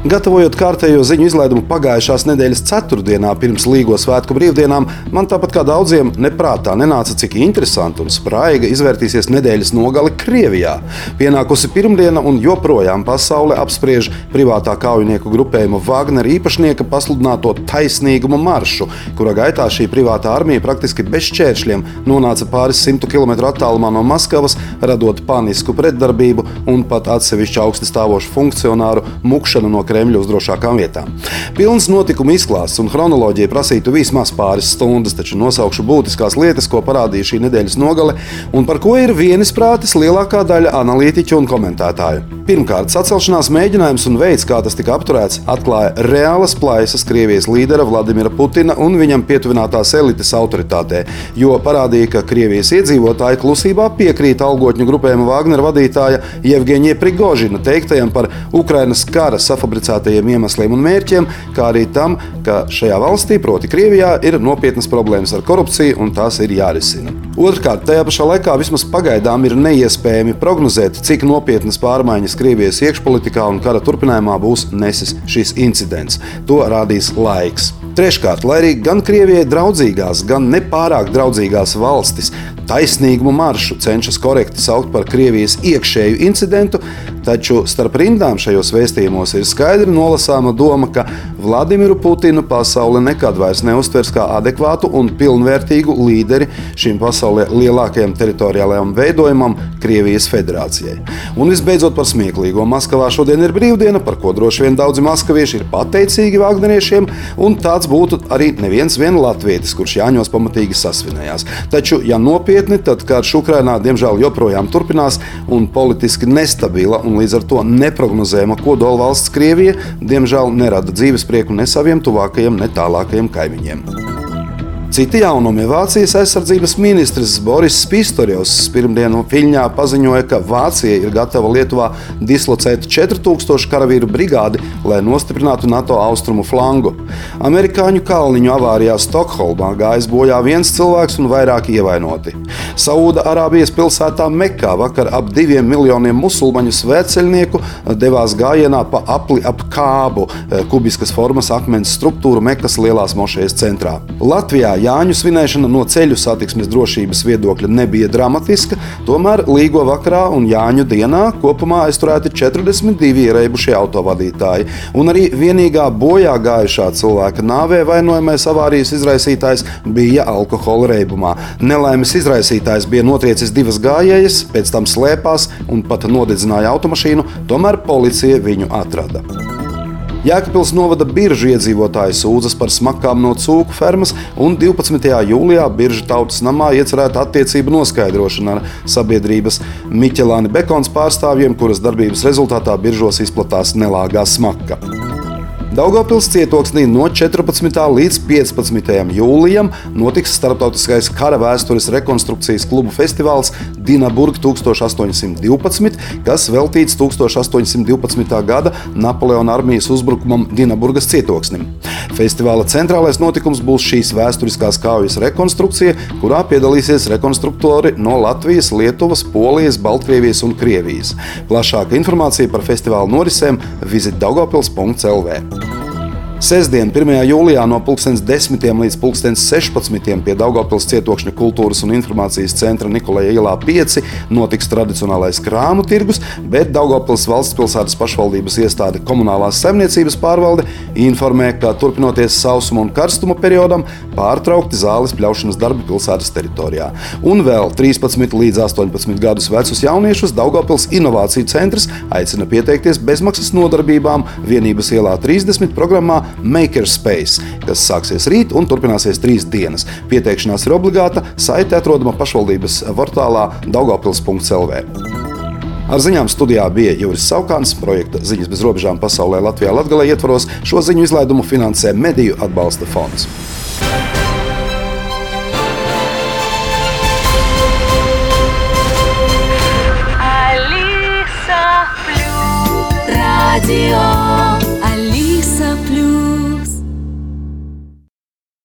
Gatavojot kārtējo ziņu izlaidumu pagājušās nedēļas ceturtdienā pirms Līgo svētku brīvdienām, man tāpat kā daudziem neprātā nenāca, cik interesanti un spraiga izvērtīsies nedēļas nogale Krievijā. Pienākusi pirmdiena un joprojām pasaule apspriež privātā kaujinieku grupējuma Wagner īpašnieka pasludināto taisnīguma maršu, kura gaitā šī privātā armija praktiski bez šķēršļiem nonāca pāris simtu kilometru attālumā no Maskavas, radot panisku pretdarbību un pat atsevišķu augsti stāvošu funkcionāru mukšanu no Kremļa uz drošākām vietām. Pilns notikumu izklāsts un chronoloģija prasītu vismaz pāris stundas, taču nosaukšu būtiskās lietas, ko parādīja šī nedēļas nogale un par ko ir vienisprātis lielākā daļa analītiķu un komentētāju. Pirmkārt, sacelšanās mēģinājums un veids, kā tas tika apturēts, atklāja reālas plaisas Krievijas līdera Vladimira Putina un viņam pietuvinātās elites autoritātē, jo parādīja, ka Krievijas iedzīvotāji klusībā piekrīt algotņu grupējuma Wagner vadītāja Jevgeņa Prigožina teiktajam par Ukrainas kara safabricēšanu identificētajiem iemesliem un mērķiem, kā arī tam, ka šajā valstī, proti, Krievijā, ir nopietnas problēmas ar korupciju un tās ir jārisina. Otrkārt, tajā pašā laikā vismaz pagaidām ir neiespējami prognozēt, cik nopietnas pārmaiņas Krievijas iekšpolitikā un kara turpinājumā būs nesis šis incidents. To rādīs laiks. Treškārt, lai arī gan Krievijai draudzīgās, gan nepārāk draudzīgās valstis taisnīgumu maršu cenšas korekti saukt par Krievijas iekšēju incidentu, taču starp rindām šajos vēstījumos ir skaidri nolasāma doma, ka Vladimiru Putinu pasaule nekad vairs neuztvers kā adekvātu un pilnvērtīgu līderi šim pasaulē lielākajam teritoriālajam veidojumam, Krievijas federācijai. Un visbeidzot par smieklīgo. Maskavā šodien ir brīvdiena, par ko droši vien daudzi maskavieši ir pateicīgi Vāgneriešiem, un tāds būtu arī neviens vien latvietis, kurš Jāņos pamatīgi sasvinējās. Taču, ja nopietni, tad karš Ukrainā diemžēl joprojām turpinās un politiski nestabila un līdz ar to neprognozējama kodola valsts Krievija diemžēl nerada dzīves prieku ne saviem tuvākajiem, ne tālākajiem kaimiņiem. Citi jaunumi Vācijas aizsardzības ministrs Boris Pistorjovs pirmdienu Viļņā paziņoja, ka Vācija ir gatava Lietuvā dislocēt 4000 karavīru brigādi, lai nostiprinātu NATO austrumu flangu. Amerikāņu kalniņu avārijā Stokholmā gājis bojā viens cilvēks un vairāki ievainoti. Saūda Arābijas pilsētā Mekā vakar ap diviem miljoniem musulmaņu svētceļnieku devās gājienā pa apli ap kābu, kubiskas formas akmens struktūru Mekas lielās mošejas centrā. Latvijā Jāņu svinēšana no ceļu satiksmes drošības viedokļa nebija dramatiska, tomēr Līgo vakarā un Jāņu dienā kopumā aizturēti 42 ierēbušie autovadītāji. Un arī vienīgā bojā gājušā cilvēka nāvē vainojamais avārijas izraisītājs bija alkohola reibumā. Nelaimes izraisītājs bija notriecis divas gājējas, pēc tam slēpās un pat nodedzināja automašīnu, tomēr policija viņu atrada. Jēkabils novada biržu iedzīvotāji sūdzas par smakām no cūku fermas, un 12. jūlijā biržu tautas namā iecerēta attiecību noskaidrošana ar sabiedrības Miķelāni Bekons pārstāvjiem, kuras darbības rezultātā biržos izplatās nelāgā smaka. Daugopils cietoksnī no 14. līdz 15. jūlijam notiks starptautiskais kara vēstures rekonstrukcijas klubu festivāls Dinaburg 1812, kas veltīts 1812. gada Napoleona armijas uzbrukumam Dinaburgas cietoksnim. Festivāla centrālais notikums būs šīs vēsturiskās kaujas rekonstrukcija, kurā piedalīsies rekonstruktori no Latvijas, Lietuvas, Polijas, Baltkrievijas un Krievijas. Plašāka informācija par festivāla norisēm vizit daugopils.lv. Sestdien, 1. jūlijā no 10. līdz 16. pie Daugopils cietokšņa kultūras un informācijas centra Nikolai ielā 5 notiks tradicionālais krāmu tirgus, bet Daugopils valsts pilsētas pašvaldības iestāde komunālās saimniecības pārvalde informē, ka turpinoties sausuma un karstuma periodam, pārtraukti zāles pļaušanas darbi pilsētas teritorijā. Un vēl 13 līdz 18 gadus vecus jauniešus Daugopils Inovāciju centrs aicina pieteikties bezmaksas nodarbībām vienības ielā 30 programmā Makerspace, kas sāksies rīt un turpināsies trīs dienas. Pieteikšanās ir obligāta, saite atrodama pašvaldības portālā daugopils.lv. Ar ziņām studijā bija Juris Saukāns, projekta Ziņas bez robežām pasaulē Latvijā Latgalē ietvaros. Šo ziņu izlaidumu finansē Mediju atbalsta fonds.